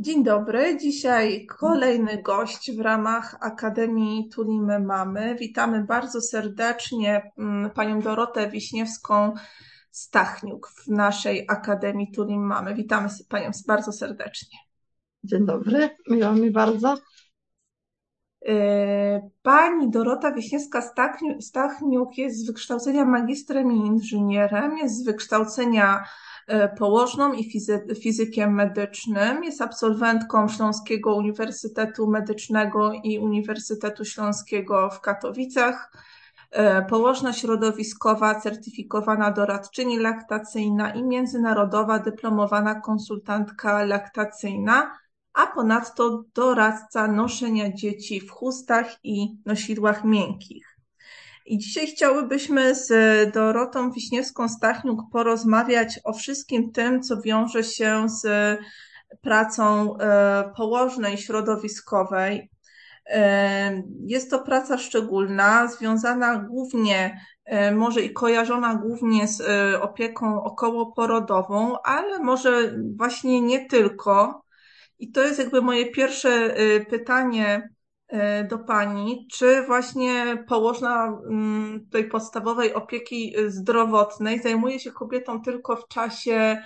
Dzień dobry. Dzisiaj kolejny gość w ramach Akademii Tulimy Mamy. Witamy bardzo serdecznie mm, panią Dorotę Wiśniewską-Stachniuk w naszej Akademii Tulim Mamy. Witamy panią bardzo serdecznie. Dzień dobry, miło mi bardzo. E, pani Dorota Wiśniewska-Stachniuk jest z wykształcenia magistrem i inżynierem, jest z wykształcenia położną i fizykiem medycznym. Jest absolwentką Śląskiego Uniwersytetu Medycznego i Uniwersytetu Śląskiego w Katowicach. E, położna środowiskowa, certyfikowana doradczyni laktacyjna i międzynarodowa dyplomowana konsultantka laktacyjna, a ponadto doradca noszenia dzieci w chustach i nosidłach miękkich. I dzisiaj chciałybyśmy z Dorotą Wiśniewską-Stachniuk porozmawiać o wszystkim tym, co wiąże się z pracą e, położnej, środowiskowej. E, jest to praca szczególna, związana głównie, e, może i kojarzona głównie z opieką okołoporodową, ale może właśnie nie tylko. I to jest jakby moje pierwsze pytanie do Pani, czy właśnie położna mm, tej podstawowej opieki zdrowotnej zajmuje się kobietą tylko w czasie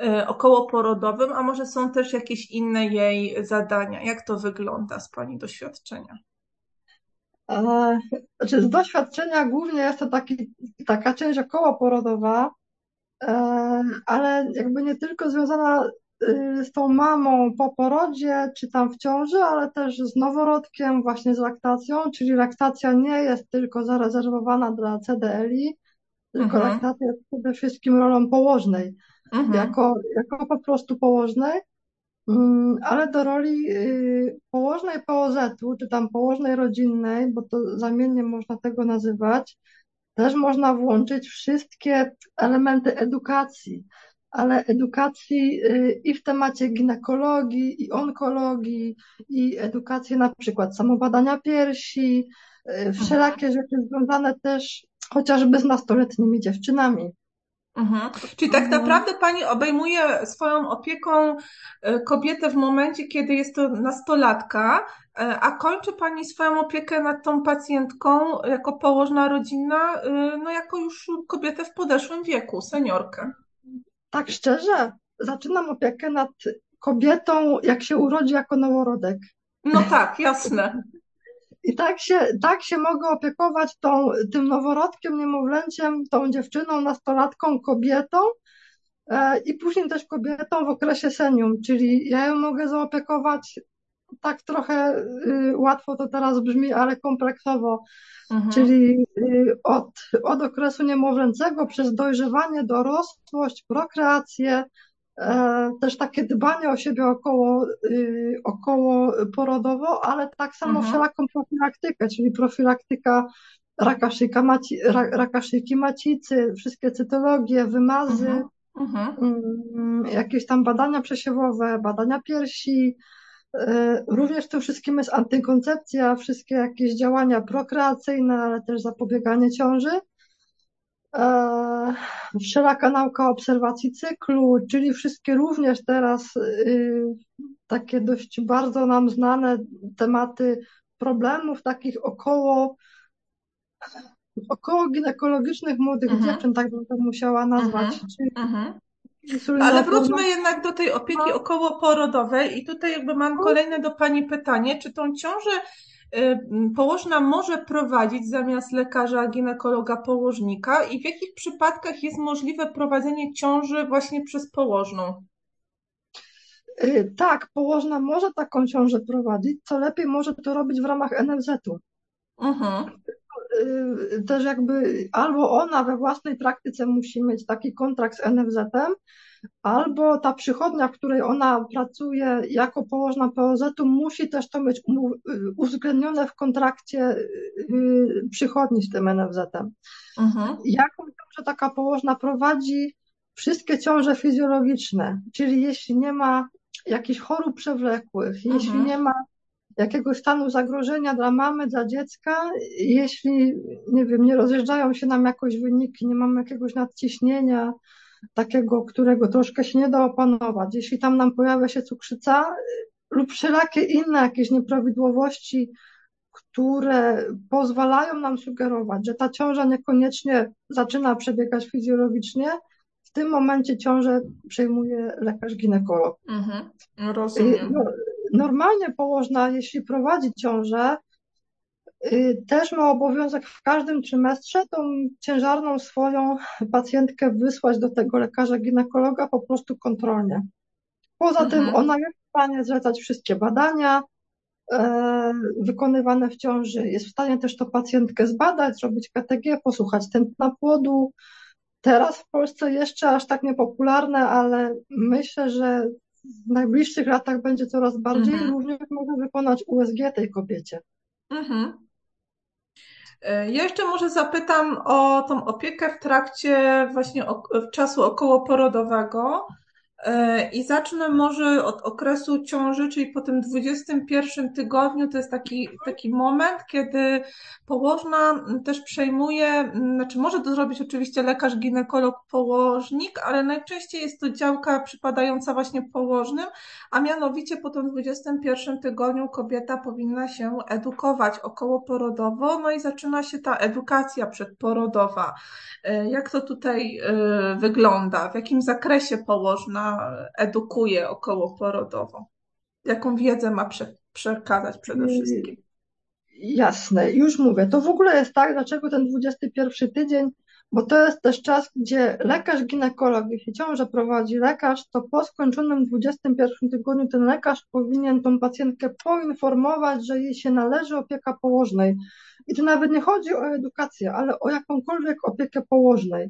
e, okołoporodowym, a może są też jakieś inne jej zadania? Jak to wygląda z Pani doświadczenia? E, znaczy z doświadczenia głównie jest to taki, taka część okołoporodowa, ale jakby nie tylko związana z tą mamą po porodzie, czy tam w ciąży, ale też z noworodkiem, właśnie z laktacją, czyli laktacja nie jest tylko zarezerwowana dla CDL-i, tylko mhm. laktacja jest przede wszystkim rolą położnej, mhm. jako, jako po prostu położnej, mm, ale do roli y, położnej POZ-u, czy tam położnej rodzinnej, bo to zamiennie można tego nazywać, też można włączyć wszystkie elementy edukacji, ale edukacji y, i w temacie ginekologii, i onkologii, i edukacji na przykład samobadania piersi, y, wszelakie rzeczy związane też chociażby z nastoletnimi dziewczynami. Mhm. Czyli tak naprawdę Pani obejmuje swoją opieką y, kobietę w momencie, kiedy jest to nastolatka, a kończy Pani swoją opiekę nad tą pacjentką jako położna rodzinna, no jako już kobietę w podeszłym wieku, seniorkę tak szczerze, zaczynam opiekę nad kobietą, jak się urodzi jako noworodek. No tak, jasne. I tak się, tak się mogę opiekować tą, tym noworodkiem, niemowlęciem, tą dziewczyną, nastolatką, kobietą e, i później też kobietą w okresie senium, czyli ja ją mogę zaopiekować tak trochę y, łatwo to teraz brzmi, ale kompleksowo, mhm. czyli y, od, od okresu niemowlęcego przez dojrzewanie, dorosłość, prokreację, e, też takie dbanie o siebie około, y, około porodowo, ale tak samo mhm. wszelaką profilaktykę, czyli profilaktyka raka, szyjka maci, raka szyjki macicy, wszystkie cytologie, wymazy, mhm. mhm. Mm, jakieś tam badania przesiewowe, badania piersi, również w tym wszystkim jest antykoncepcja, wszystkie jakieś działania prokreacyjne, ale też zapobieganie ciąży. E, wszelaka nauka obserwacji cyklu, czyli wszystkie również teraz y, takie dość bardzo nam znane tematy problemów takich około około ginekologicznych młodych mhm. dziewczyn, tak bym to musiała nazwać. Mhm. Czyli mhm. Ale wróćmy jednak do tej opieki no. okołoporodowej i tutaj jakby mam kolejne do Pani pytanie, czy tą ciążę y, położna może prowadzić zamiast lekarza, ginekologa, położnika i w jakich przypadkach jest możliwe prowadzenie ciąży właśnie przez położną? Y, tak, położna może taką ciążę prowadzić, co lepiej może to robić w ramach NFZ-u. Mhm. Y, też jakby albo ona we własnej praktyce musi mieć taki kontrakt z NFZ-em, albo ta przychodnia, w której ona pracuje jako położna POZ-u, musi też to mieć uwzględnione w kontrakcie y, przychodni z tym NFZ-em. Mhm. Jaką ciążę taka położna prowadzi? Wszystkie ciąże fizjologiczne, czyli jeśli nie ma jakichś chorób przewlekłych, mhm. jeśli nie ma jakiegoś stanu zagrożenia dla mamy, dla dziecka, jeśli, nie wiem, nie rozjeżdżają się nam jakoś wyniki, nie mamy jakiegoś nadciśnienia, takiego, którego troszkę się nie da opanować. Jeśli tam nam pojawia się cukrzyca lub wszelakie inne jakieś nieprawidłowości, które pozwalają nam sugerować, że ta ciąża niekoniecznie zaczyna przebiegać fizjologicznie, w tym momencie ciążę przejmuje lekarz ginekolog. Mhm, rozumiem. No, normalnie położna, jeśli prowadzi ciążę, y, też ma obowiązek w każdym trymestrze tą ciężarną swoją pacjentkę wysłać do tego lekarza ginekologa po prostu kontrolnie. Poza mhm. tym ona jest w stanie zlecać wszystkie badania e, wykonywane w ciąży, jest w stanie też to pacjentkę zbadać, zrobić KTG, posłuchać tętna płodu. Teraz w Polsce jeszcze aż tak niepopularne, ale myślę, że w najbliższych latach będzie coraz bardziej, mhm. również może wykonać USG tej kobiecie. Mhm. E, ja jeszcze może zapytam o tą opiekę w trakcie właśnie czasu okołoporodowego. E, I zacznę może od okresu ciąży, czyli po tym 21 tygodniu to jest taki, taki moment, kiedy położna też przejmuje, znaczy może to zrobić oczywiście lekarz, ginekolog, położnik, ale najczęściej jest to działka przypadająca właśnie położnym, a mianowicie po tym 21 tygodniu kobieta powinna się edukować okołoporodowo, no i zaczyna się ta edukacja przedporodowa. E, jak to tutaj e, wygląda? W jakim zakresie położna edukuje okołoporodowo? Jaką wiedzę ma prze, przekazać przede mm, wszystkim? Jasne, już mówię. To w ogóle jest tak, dlaczego ten 21 tydzień, bo to jest też czas, gdzie lekarz ginekolog, jeśli ciążę prowadzi lekarz, to po skończonym 21 tygodniu ten lekarz powinien tą pacjentkę poinformować, że jej się należy opieka położnej. I tu nawet nie chodzi o edukację, ale o jakąkolwiek opiekę położnej.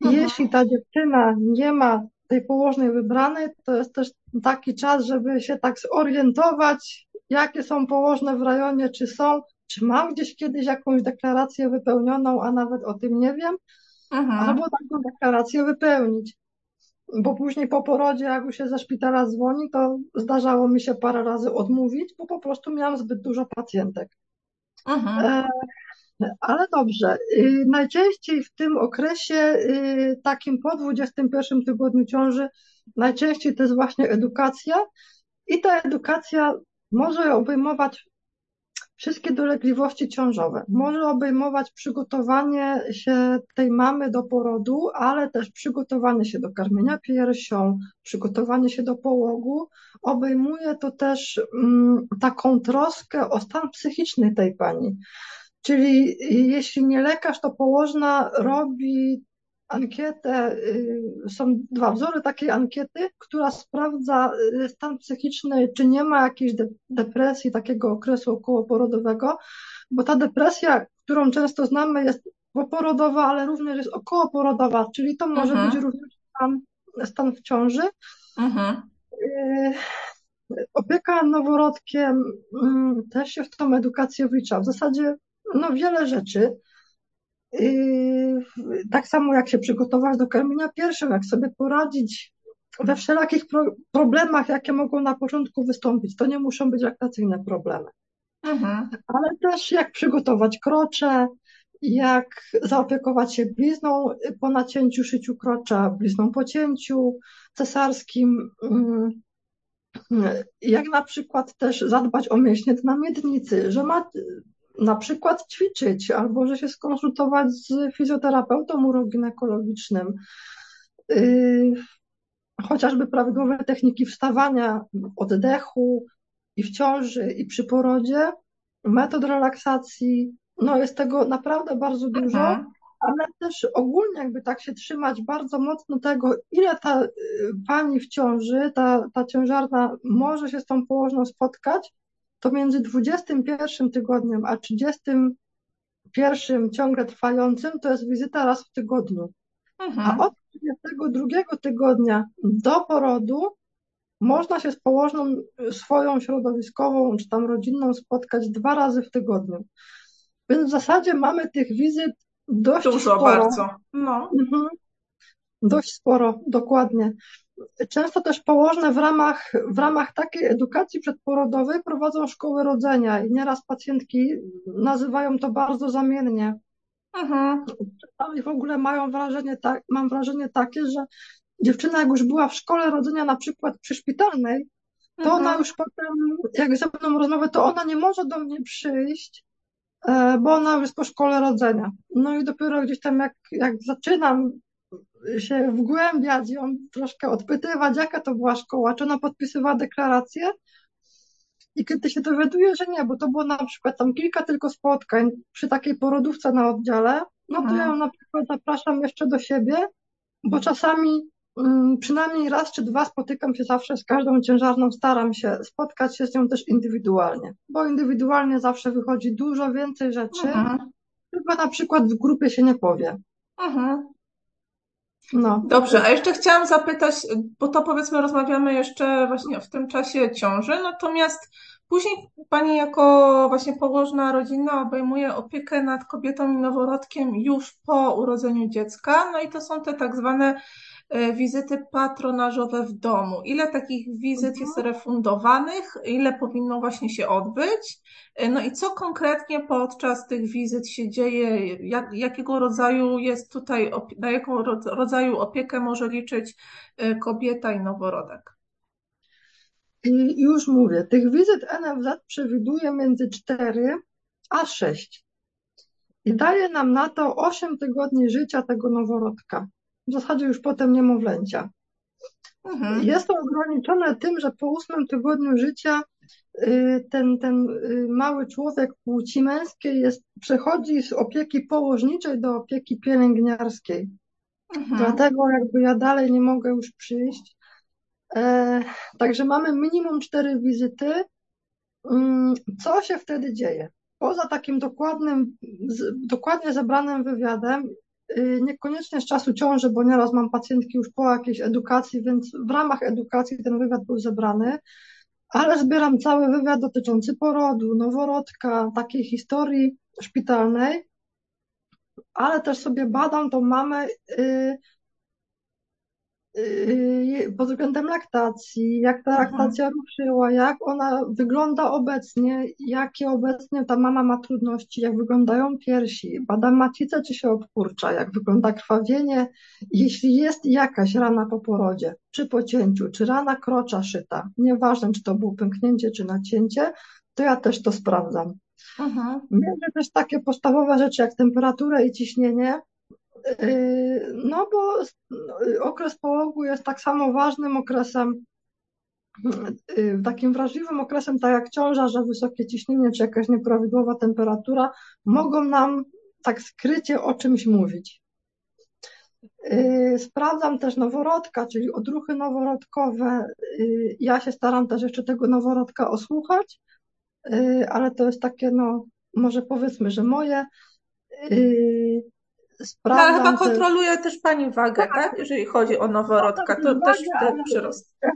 I mhm. jeśli ta dziewczyna nie ma tej położnej wybranej, to jest też taki czas, żeby się tak zorientować, jakie są położne w rejonie, czy są, czy mam gdzieś kiedyś jakąś deklarację wypełnioną, a nawet o tym nie wiem, mhm. albo taką deklarację wypełnić. Bo później po porodzie, jak już się ze szpitala dzwoni, to zdarzało mi się parę razy odmówić, bo po prostu miałam zbyt dużo pacjentek. Mhm. Ale dobrze. Y, najczęściej w tym okresie y, takim po 21 tygodniu ciąży, najczęściej to jest właśnie edukacja i ta edukacja może obejmować wszystkie dolegliwości ciążowe. Może obejmować przygotowanie się tej mamy do porodu, ale też przygotowanie się do karmienia piersią, przygotowanie się do połogu. Obejmuje to też mm, taką troskę o stan psychiczny tej pani. Czyli jeśli nie lekarz, to położna robi ankietę, y, są dwa wzory takiej ankiety, która sprawdza y, stan psychiczny, czy nie ma jakiejś depresji, takiego okresu okołoporodowego, bo ta depresja, którą często znamy, jest poporodowa, ale również jest okołoporodowa, czyli to może mhm. być również stan, stan w ciąży. Y, opieka noworodkiem mm, też się w tą edukację wlicza. W zasadzie no wiele rzeczy. Tak samo jak się przygotować do karmienia pierwszym, jak sobie poradzić we wszelakich pro problemach, jakie mogą na początku wystąpić. To nie muszą być rekreacyjne problemy. Mhm. Ale też jak przygotować krocze, jak zaopiekować się blizną po nacięciu, szyciu krocza, blizną po cięciu cesarskim, mm, jak na przykład też zadbać o mięśnie na miednicy, że ma na przykład ćwiczyć, albo że się skonsultować z fizjoterapeutą uroginekologicznym, yy, chociażby prawidłowe techniki wstawania, oddechu i w ciąży, i przy porodzie, metod relaksacji, no jest tego naprawdę bardzo dużo, mhm. ale też ogólnie jakby tak się trzymać bardzo mocno tego, ile ta yy, pani w ciąży, ta, ta ciężarna może się z tą położną spotkać, to między 21 tygodniem a 31 ciągle trwającym to jest wizyta raz w tygodniu. Mhm. A od 32 tygodnia do porodu można się z położną swoją środowiskową czy tam rodzinną spotkać dwa razy w tygodniu. Więc w zasadzie mamy tych wizyt dość Dużo sporo. bardzo. No. Mhm. Dość sporo, dokładnie. Często też położne w ramach, w ramach takiej edukacji przedporodowej prowadzą szkoły rodzenia i nieraz pacjentki nazywają to bardzo zamiennie Mhm. Czasami w ogóle mają wrażenie, tak, mam wrażenie takie, że dziewczyna jak już była w szkole rodzenia na przykład przyszpitalnej, to ona Mhm. już potem, jak ze mną rozmawia, to ona nie może do mnie przyjść, e, bo ona już jest po szkole rodzenia. No i dopiero gdzieś tam jak, jak zaczynam się wgłębiać ją troszkę odpytywać, jaka to była szkoła, czy ona podpisywała deklarację, i kiedy się dowiaduję, że nie, bo to było na przykład tam kilka tylko spotkań przy takiej porodówce na oddziale, no to ja ją na przykład zapraszam jeszcze do siebie, bo czasami mm, przynajmniej raz czy dwa spotykam się zawsze z każdą ciężarną, staram się spotkać się z nią też indywidualnie, bo indywidualnie zawsze wychodzi dużo więcej rzeczy, Mhm. tylko na przykład w grupie się nie powie. Mhm. No. Dobrze, a jeszcze chciałam zapytać, bo to powiedzmy rozmawiamy jeszcze właśnie w tym czasie ciąży, natomiast później Pani jako właśnie położna rodzinna obejmuje opiekę nad kobietą i noworodkiem już po urodzeniu dziecka, no i to są te tak zwane wizyty patronażowe w domu. Ile takich wizyt jest refundowanych, ile powinno właśnie się odbyć? E, No i co konkretnie podczas tych wizyt się dzieje? Jak, jakiego rodzaju jest tutaj, na jaką ro- rodzaju opiekę może liczyć e, kobieta i noworodek? I już mówię, tych wizyt NFZ przewiduje między 4 a 6 i daje nam na to 8 tygodni życia tego noworodka. W zasadzie już potem niemowlęcia. Mhm. Jest to ograniczone tym, że po ósmym tygodniu życia y, ten, ten y, mały człowiek płci męskiej jest, przechodzi z opieki położniczej do opieki pielęgniarskiej. Mhm. Dlatego jakby ja dalej nie mogę już przyjść. E, także mamy minimum cztery wizyty. Mm, Co się wtedy dzieje? Poza takim dokładnym, dokładnie zebranym wywiadem, niekoniecznie z czasu ciąży, bo nieraz mam pacjentki już po jakiejś edukacji, więc w ramach edukacji ten wywiad był zebrany, ale zbieram cały wywiad dotyczący porodu, noworodka, takiej historii szpitalnej, ale też sobie badam tą mamę y, y, pod względem laktacji, jak ta Mhm. laktacja ruszyła, jak ona wygląda obecnie, jakie obecnie ta mama ma trudności, jak wyglądają piersi, badam macicę, czy się obkurcza, jak wygląda krwawienie, jeśli jest jakaś rana po porodzie, czy po cięciu, czy rana krocza szyta, nieważne, czy to było pęknięcie, czy nacięcie, to ja też to sprawdzam. Mhm. Mierzę też takie podstawowe rzeczy jak temperaturę i ciśnienie, No bo yy, okres połogu jest tak samo ważnym okresem, yy, takim wrażliwym okresem, tak jak ciąża, że wysokie ciśnienie czy jakaś nieprawidłowa temperatura mogą nam tak skrycie o czymś mówić. Yy, Sprawdzam też noworodka, czyli odruchy noworodkowe. Yy, Ja się staram też jeszcze tego noworodka osłuchać, yy, ale to jest takie, no, może powiedzmy, że moje. Yy, No, ale chyba Sprawdzam kontroluje też Pani wagę, tak? Jeżeli chodzi o noworodka, to Wagę, też te przyrost.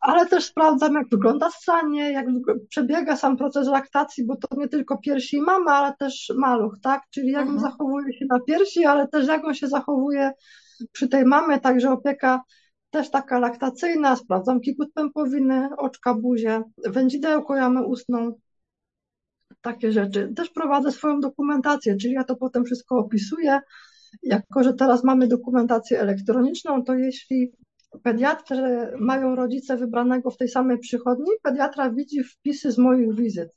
ale też sprawdzam, jak wygląda ssanie, jak przebiega sam proces laktacji, bo to nie tylko piersi i mama, ale też maluch, tak? Czyli jak on Mhm. zachowuje się na piersi, ale też jak on się zachowuje przy tej mamie, także opieka też taka laktacyjna, sprawdzam kikut pępowiny, oczka, buzię, wędzidełko, jamę ustną, takie rzeczy. Też prowadzę swoją dokumentację, czyli ja to potem wszystko opisuję. Jako, że teraz mamy dokumentację elektroniczną, to jeśli pediatrzy mają rodzice wybranego w tej samej przychodni, pediatra widzi wpisy z moich wizyt.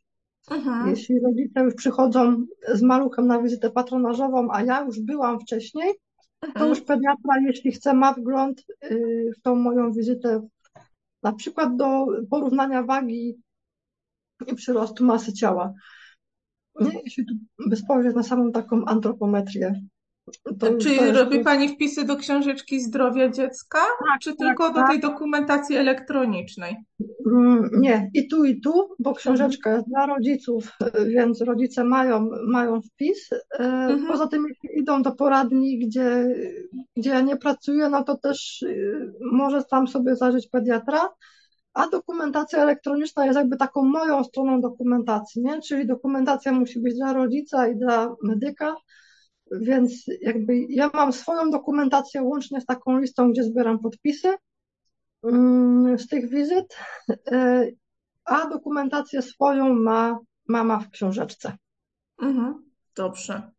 Mhm. Jeśli rodzice już przychodzą z maluchem na wizytę patronażową, a ja już byłam wcześniej, to Mhm. już pediatra, jeśli chce, ma wgląd y, w tą moją wizytę, na przykład do porównania wagi i przyrostu masy ciała. Nie, jeśli spojrzeć na samą taką antropometrię, to Czyli to jest- robi Pani wpisy do książeczki zdrowia dziecka, czy tylko do tak. tej dokumentacji elektronicznej? Mm, Nie, i tu, i tu, bo książeczka jest dla rodziców, więc rodzice mają, mają wpis. Y, Mhm. Poza tym, jeśli idą do poradni, gdzie, gdzie ja nie pracuję, no to też y, może tam sobie zajrzeć pediatra. A dokumentacja elektroniczna jest jakby taką moją stroną dokumentacji, nie? Czyli dokumentacja musi być dla rodzica i dla medyka, więc jakby ja mam swoją dokumentację łącznie z taką listą, gdzie zbieram podpisy mm, z tych wizyt, y, a dokumentację swoją ma mama w książeczce. Mhm. Dobrze.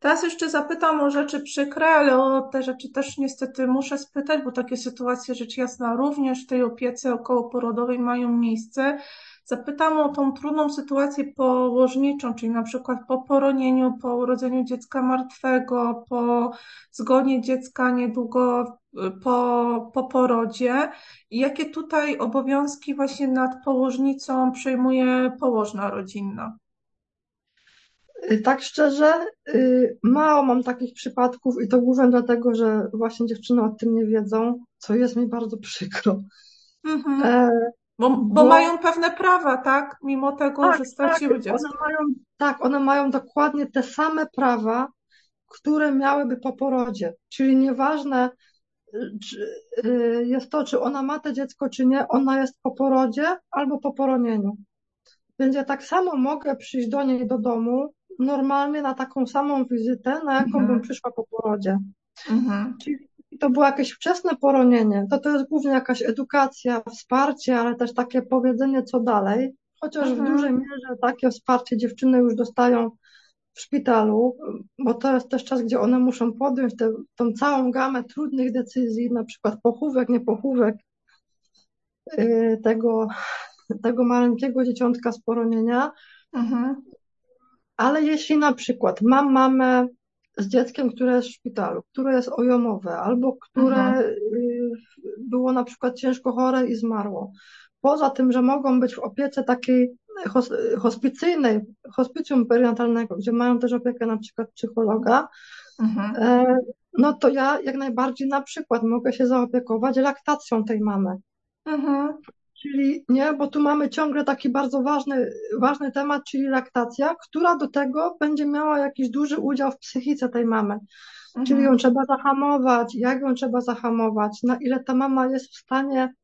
Teraz jeszcze zapytam o rzeczy przykre, ale o te rzeczy też niestety muszę spytać, bo takie sytuacje, rzecz jasna, również w tej opiece okołoporodowej mają miejsce. Zapytam o tą trudną sytuację położniczą, czyli na przykład po poronieniu, po urodzeniu dziecka martwego, po zgonie dziecka niedługo po, po porodzie. Jakie tutaj obowiązki właśnie nad położnicą przejmuje położna rodzinna? Y, tak szczerze, y, mało mam takich przypadków i to głównie dlatego, że właśnie dziewczyny o tym nie wiedzą, co jest mi bardzo przykro. Mhm. E, bo, bo, bo, mają pewne prawa, tak? Mimo tego, tak, że straciły tak, dziecko. One mają, tak, one mają dokładnie te same prawa, które miałyby po porodzie. Czyli nieważne czy, y, jest to, czy ona ma to dziecko, czy nie, ona jest po porodzie albo po poronieniu. Więc ja tak samo mogę przyjść do niej do domu, normalnie na taką samą wizytę, na jaką mhm. bym przyszła po porodzie. Mhm. Czyli to było jakieś wczesne poronienie, to to jest głównie jakaś edukacja, wsparcie, ale też takie powiedzenie, co dalej. Chociaż mhm. w dużej mierze takie wsparcie dziewczyny już dostają w szpitalu, bo to jest też czas, gdzie one muszą podjąć tę, tą całą gamę trudnych decyzji, na przykład pochówek, niepochówek yy, tego, tego maleńkiego dzieciątka z poronienia. Mhm. Ale jeśli na przykład mam mamę z dzieckiem, które jest w szpitalu, które jest ojomowe, albo które mhm. y, było na przykład ciężko chore i zmarło, poza tym, że mogą być w opiece takiej hospicyjnej, hospicjum perinatalnego, gdzie mają też opiekę na przykład psychologa, mhm. E, no to ja jak najbardziej na przykład mogę się zaopiekować laktacją tej mamy. Mhm. Czyli nie, bo tu mamy ciągle taki bardzo ważny, ważny temat, czyli laktacja, która do tego będzie miała jakiś duży udział w psychice tej mamy. Mhm. Czyli ją trzeba zahamować, jak ją trzeba zahamować, na ile ta mama jest w stanie,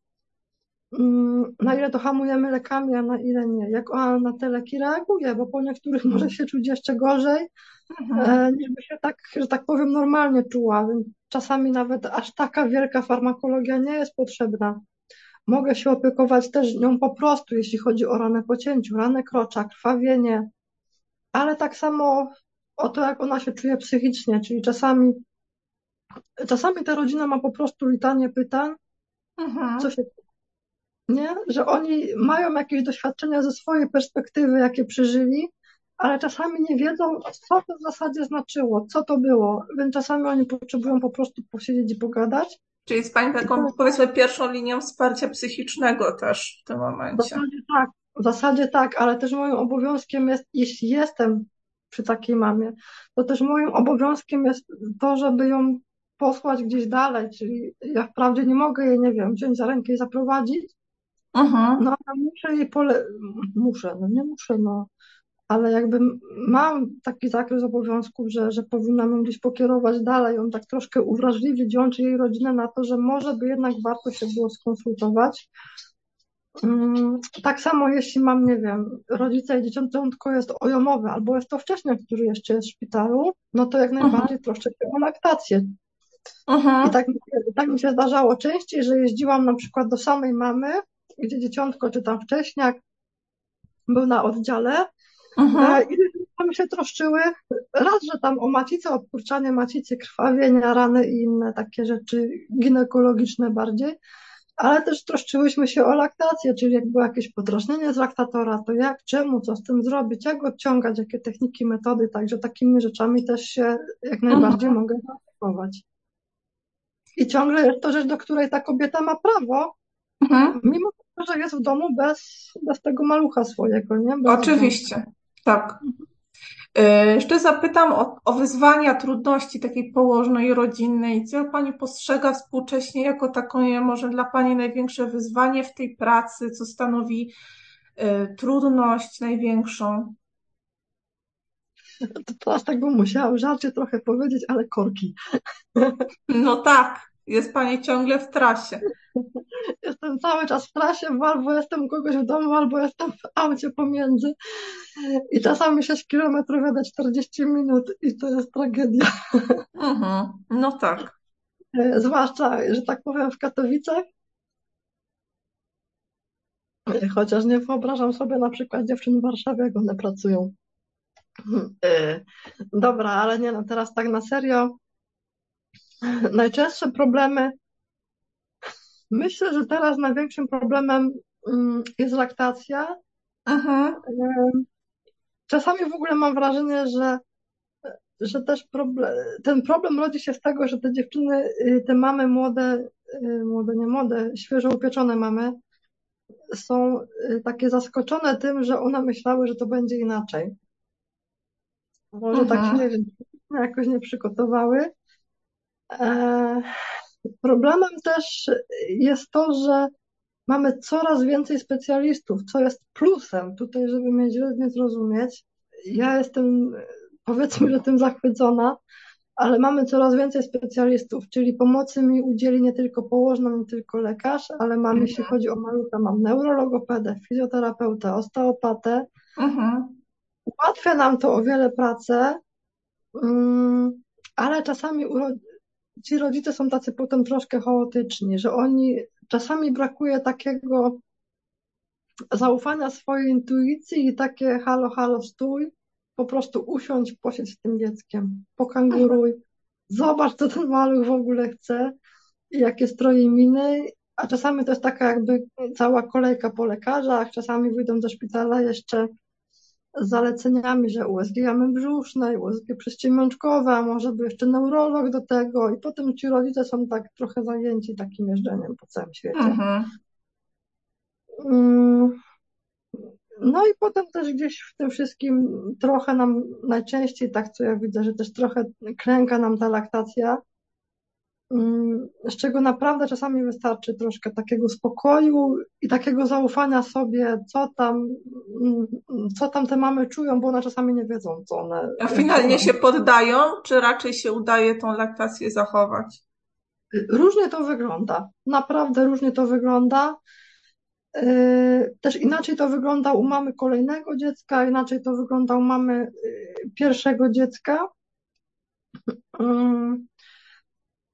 mm, na ile to hamujemy lekami, a na ile nie. Jak ona na te leki reaguje, bo po niektórych mhm. może się czuć jeszcze gorzej, mhm. E, niż by się tak, że tak powiem, normalnie czuła. Czasami nawet aż taka wielka farmakologia nie jest potrzebna. Mogę się opiekować też nią po prostu, jeśli chodzi o ranę po cięciu, ranę krocza, krwawienie, ale tak samo o to, jak ona się czuje psychicznie, czyli czasami, czasami ta rodzina ma po prostu litanie pytań, mhm. co się nie? Że oni mają jakieś doświadczenia ze swojej perspektywy, jakie przeżyli, ale czasami nie wiedzą, co to w zasadzie znaczyło, co to było, więc czasami oni potrzebują po prostu posiedzieć i pogadać. Czyli jest Pani taką, powiedzmy, pierwszą linią wsparcia psychicznego też w tym momencie. W zasadzie tak, w zasadzie tak, ale też moim obowiązkiem jest, jeśli jestem przy takiej mamie, to też moim obowiązkiem jest to, żeby ją posłać gdzieś dalej, czyli ja wprawdzie nie mogę jej, nie wiem, wziąć za rękę i zaprowadzić, uh-huh. no ale muszę jej pole... muszę, no nie muszę, no ale jakby mam taki zakres obowiązków, że, że powinnam ją gdzieś pokierować dalej, ją tak troszkę uwrażliwić, ją czy jej rodzinę na to, że może by jednak warto się było skonsultować. Mm, tak samo jeśli mam, nie wiem, rodzice i dzieciątko jest ojomowe, albo jest to wcześniej, który jeszcze jest w szpitalu, no to jak mhm. najbardziej uh-huh. troszczę się o laktację. Uh-huh. I tak, tak mi się zdarzało częściej, że jeździłam na przykład do samej mamy, gdzie dzieciątko czy tam wcześniak był na oddziale Mhm. I tam się troszczyły raz, że tam o macicę, obkurczanie macicy, krwawienia, rany i inne takie rzeczy ginekologiczne bardziej, ale też troszczyłyśmy się o laktację, czyli jak było jakieś podrażnienie z laktatora, to jak, czemu, co z tym zrobić, jak odciągać, jakie techniki, metody, także takimi rzeczami też się jak najbardziej mhm. mogę zaopiekować. I ciągle jest to rzecz, do której ta kobieta ma prawo, mhm. mimo że jest w domu bez, bez tego malucha swojego, nie? Bez Oczywiście. Tak. E, jeszcze zapytam o, o wyzwania, trudności takiej położnej, rodzinnej. Co Pani postrzega współcześnie jako taką, może dla Pani największe wyzwanie w tej pracy, co stanowi y, trudność największą? To teraz tak bym musiała żarcie trochę powiedzieć, ale korki. No tak, jest Pani ciągle w trasie. Jestem cały czas w trasie, bo albo jestem u kogoś w domu, albo jestem w aucie pomiędzy. I czasami 6 kilometrów jadę 40 minut i to jest tragedia. Mhm. No tak. E, zwłaszcza, że tak powiem, w Katowicach. Chociaż nie wyobrażam sobie na przykład dziewczyn w Warszawie, jak one pracują. Y, Dobra, ale nie no, teraz tak na serio. Najczęstsze problemy, myślę, że teraz największym problemem mm, jest laktacja. Y, Czasami w ogóle mam wrażenie, że, że też problem, ten problem rodzi się z tego, że te dziewczyny, y, te mamy młode, y, młode, nie młode, świeżo upieczone mamy, są y, takie zaskoczone tym, że one myślały, że to będzie inaczej. Może tak się, nie wiem, jakoś nie przygotowały. E, Problemem też jest to, że mamy coraz więcej specjalistów, co jest plusem tutaj, żeby mnie źle nie zrozumieć. Ja jestem, powiedzmy, że tym zachwycona, ale mamy coraz więcej specjalistów, czyli pomocy mi udzieli nie tylko położna, nie tylko lekarz, ale mam, jeśli chodzi o malucha, mam neurologopedę, fizjoterapeutę, osteopatę. Mhm. Ułatwia nam to o wiele pracę, mm, ale czasami ci rodzice są tacy potem troszkę chaotyczni, że oni czasami brakuje takiego zaufania swojej intuicji i takie halo, halo, stój, po prostu usiądź, posiedź z tym dzieckiem, pokanguruj, zobacz, co ten maluch w ogóle chce i jakie stroje miny, a czasami to jest taka jakby cała kolejka po lekarzach, czasami wyjdą do szpitala jeszcze zaleceniami, że USG jamy brzusznej, USG prześciemączkowe, a może by jeszcze neurolog do tego i potem ci rodzice są tak trochę zajęci takim jeżdżeniem po całym świecie. Mhm. Mm, No i potem też gdzieś w tym wszystkim trochę nam najczęściej, tak co ja widzę, że też trochę klęka nam ta laktacja, z czego naprawdę czasami wystarczy troszkę takiego spokoju i takiego zaufania sobie, co tam, mm, co tam te mamy czują, bo one czasami nie wiedzą, co one. A finalnie się poddają, czy raczej się udaje tą laktację zachować? Różnie to wygląda, naprawdę różnie to wygląda. Yy, Też inaczej to wygląda u mamy kolejnego dziecka, inaczej to wygląda u mamy yy, pierwszego dziecka.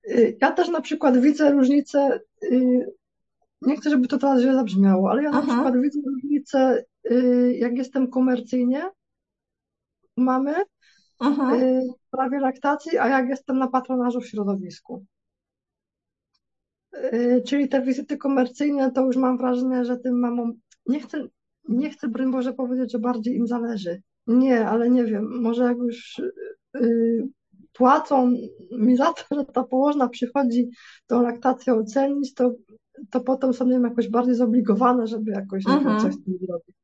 Yy, Ja też na przykład widzę różnicę, yy, nie chcę, żeby to teraz źle zabrzmiało, ale ja na Mhm. przykład widzę różnicę, yy, jak jestem komercyjnie mamy yy, w sprawie laktacji, a jak jestem na patronażu w środowisku. Czyli te wizyty komercyjne, to już mam wrażenie, że tym mamom, nie chcę, nie chcę, broń Boże, powiedzieć, że bardziej im zależy. Nie, ale nie wiem, może jak już płacą mi za to, że ta położna przychodzi tą laktację ocenić, to, to potem są, nie wiem, jakoś bardziej zobligowane, żeby jakoś, wiem, Mhm. coś z tym zrobić.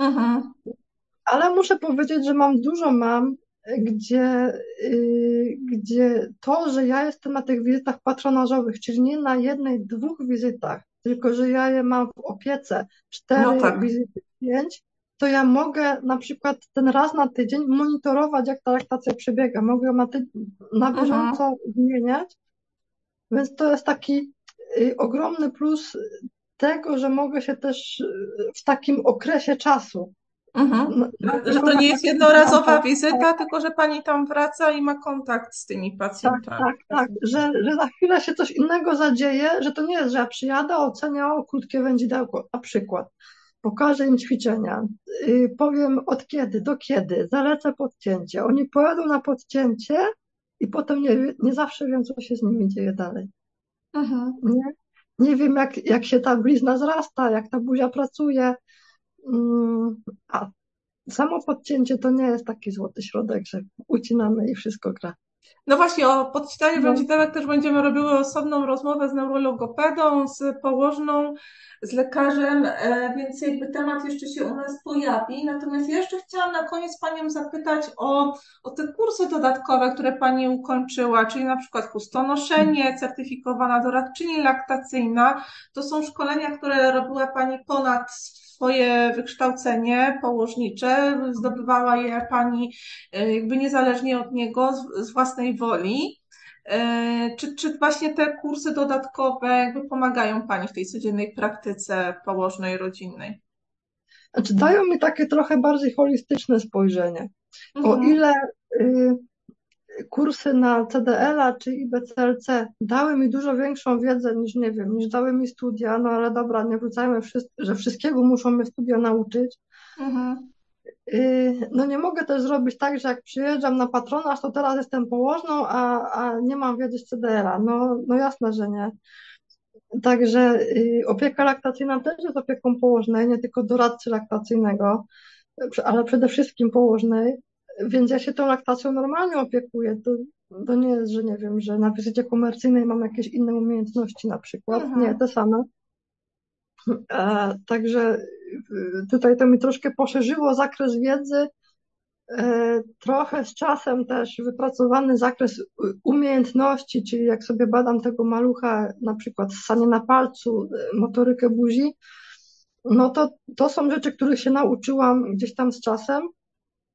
Mhm. Ale muszę powiedzieć, że mam dużo mam, gdzie, yy, gdzie to, że ja jestem na tych wizytach patronażowych, czyli nie na jednej, dwóch wizytach, tylko że ja je mam w opiece cztery No tak. wizyty, pięć, to ja mogę na przykład ten raz na tydzień monitorować, jak ta laktacja przebiega. Mogę ją na, ty- na Mhm. bieżąco zmieniać. Więc to jest taki y, ogromny plus tego, że mogę się też y, w takim okresie czasu Mhm. no, Że to nie jest jednorazowa wizyta, tylko że pani tam wraca i ma kontakt z tymi Tak, pacjentami. tak, tak, że, że za chwilę się coś innego zadzieje, że to nie jest, że ja przyjadę, ocenię o krótkie wędzidełko, na przykład. Pokażę im ćwiczenia, yy, powiem od kiedy do kiedy, zalecę podcięcie. Oni pojadą na podcięcie i potem nie, nie zawsze wiem, co się z nimi dzieje dalej. Mhm. Nie, nie wiem, jak, jak się ta blizna zrasta, jak ta buzia pracuje. Mm, A samo podcięcie to nie jest taki złoty środek, że ucinamy i wszystko gra. No właśnie, o podcinaniu No. też będziemy robiły osobną rozmowę z neurologopedą, z położną, z lekarzem, e, więc jakby temat jeszcze się u nas pojawi. Natomiast ja jeszcze chciałam na koniec Panią zapytać o, o te kursy dodatkowe, które Pani ukończyła, czyli na przykład chustonoszenie, certyfikowana doradczyni laktacyjna. To są szkolenia, które robiła Pani ponad swoje wykształcenie położnicze. Zdobywała je Pani e, jakby niezależnie od niego, z, własnej woli. E, Czy, czy właśnie te kursy dodatkowe jakby pomagają Pani w tej codziennej praktyce położnej, rodzinnej? Znaczy, dają mi takie trochę bardziej holistyczne spojrzenie. O Mhm. ile y, kursy na CDL-a czy IBCLC dały mi dużo większą wiedzę niż, nie wiem, niż dały mi studia, no ale dobra, nie wrzucajmy, że wszystkiego muszą mnie studia nauczyć. Mhm. y, no nie mogę też zrobić tak, że jak przyjeżdżam na patronaż, to teraz jestem położną, a, a nie mam wiedzieć CDR-a. No, no jasne, że nie. Także y, opieka laktacyjna też jest opieką położnej, nie tylko doradcy laktacyjnego, ale przede wszystkim położnej, więc ja się tą laktacją normalnie opiekuję. To, to nie jest, że nie wiem, że na wizycie komercyjnej mam jakieś inne umiejętności na przykład. Mhm. Nie, te same. E, także y, tutaj to mi troszkę poszerzyło zakres wiedzy. E, trochę z czasem też wypracowany zakres umiejętności, czyli jak sobie badam tego malucha, na przykład ssanie na palcu, e, motorykę buzi, no to to są rzeczy, których się nauczyłam gdzieś tam z czasem.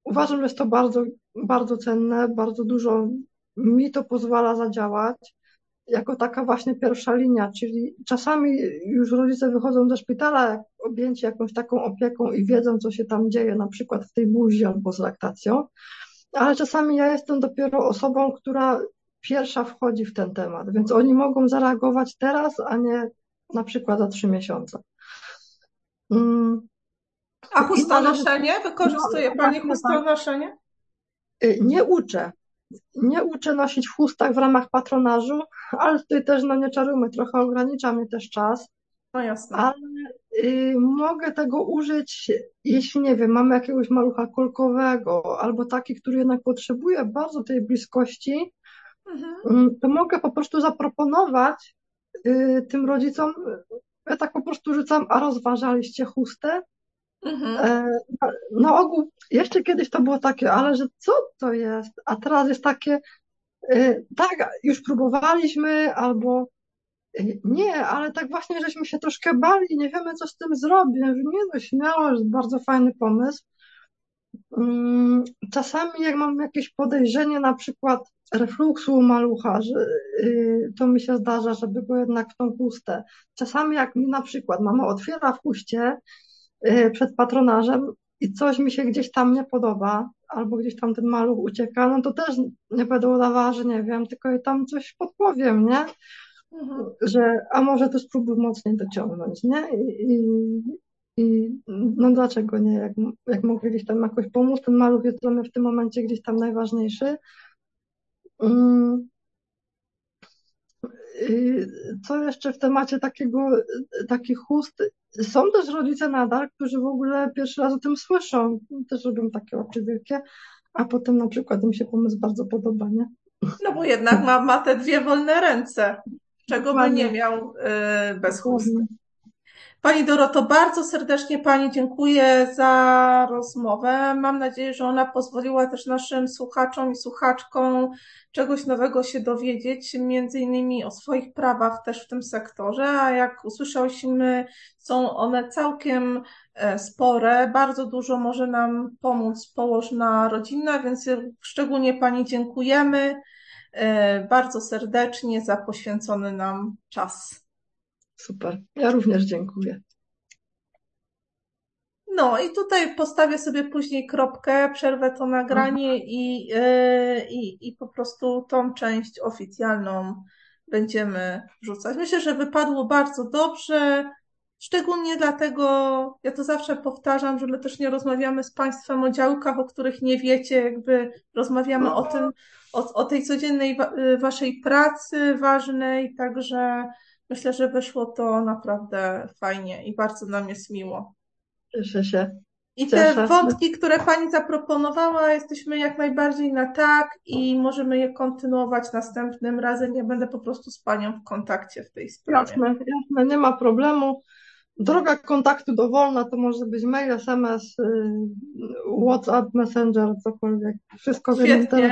Uważam, że jest to bardzo, bardzo cenne, bardzo dużo mi to pozwala zadziałać jako taka właśnie pierwsza linia, czyli czasami już rodzice wychodzą ze szpitala objęci jakąś taką opieką i wiedzą, co się tam dzieje, na przykład w tej buzi albo z laktacją, ale czasami ja jestem dopiero osobą, która pierwsza wchodzi w ten temat, więc oni mogą zareagować teraz, a nie na przykład za trzy miesiące. Mm. A chustonoszenie? Wykorzystuje no, Pani chustonoszenie? Y, nie uczę. Nie uczę nosić w chustach w ramach patronażu, ale tutaj też, no nie czarujmy, trochę ogranicza mnie też czas. No jasne. Ale y, mogę tego użyć, jeśli nie wiem, mamy jakiegoś malucha kolkowego albo taki, który jednak potrzebuje bardzo tej bliskości, mhm. Mm, to mogę po prostu zaproponować y, tym rodzicom, ja tak po prostu rzucam, a rozważaliście chustę? Mhm. E, na ogół, jeszcze kiedyś to było takie, ale że co to jest? A teraz jest takie, e, tak, już próbowaliśmy, albo e, nie, ale tak właśnie, żeśmy się troszkę bali, nie wiemy, co z tym zrobić. Nie, no śmiało, jest bardzo fajny pomysł. Mm, czasami jak mam jakieś podejrzenie, na przykład refluksu malucha, że, y, to mi się zdarza, żeby go jednak w tą chustę. Czasami jak mi na przykład mama otwiera w chuście przed patronażem i coś mi się gdzieś tam nie podoba, albo gdzieś tam ten maluch ucieka, no to też nie będę udawała, że nie wiem, tylko i tam coś podpowiem, nie? Mhm. Że, a może to spróbuj mocniej dociągnąć, nie? I, i, i no dlaczego nie? Jak, jak mogę gdzieś tam jakoś pomóc, ten maluch jest dla mnie w tym momencie gdzieś tam najważniejszy. Um, co jeszcze w temacie takiego, takich chust? Są też rodzice nadal, którzy w ogóle pierwszy raz o tym słyszą, też robią takie oczy wielkie, a potem na przykład im się pomysł bardzo podoba, nie? No bo jednak ma, ma te dwie wolne ręce, czego by nie miał yy, bez chusty. Pani Doroto, bardzo serdecznie Pani dziękuję za rozmowę. Mam nadzieję, że ona pozwoliła też naszym słuchaczom i słuchaczkom czegoś nowego się dowiedzieć, między innymi o swoich prawach też w tym sektorze, a jak usłyszałyśmy, są one całkiem e, spore. Bardzo dużo może nam pomóc położna rodzinna, więc szczególnie Pani dziękujemy e, bardzo serdecznie za poświęcony nam czas. Super. Ja również dziękuję. No i tutaj postawię sobie później kropkę, przerwę to nagranie i, yy, i, i po prostu tą część oficjalną będziemy wrzucać. Myślę, że wypadło bardzo dobrze. Szczególnie dlatego, ja to zawsze powtarzam, że my też nie rozmawiamy z Państwem o działkach, o których nie wiecie, jakby rozmawiamy o tym, o, o tej codziennej wa Waszej pracy ważnej, także Myślę, że wyszło to naprawdę fajnie i bardzo nam jest miło. Cieszę się. I te wątki, które Pani zaproponowała, jesteśmy jak najbardziej na tak i możemy je kontynuować następnym razem. Ja będę po prostu z Panią w kontakcie w tej sprawie. Jasne, jasne, nie ma problemu. Droga kontaktu dowolna to może być mail, SMS, y, WhatsApp, Messenger, cokolwiek. Wszystko Świetnie.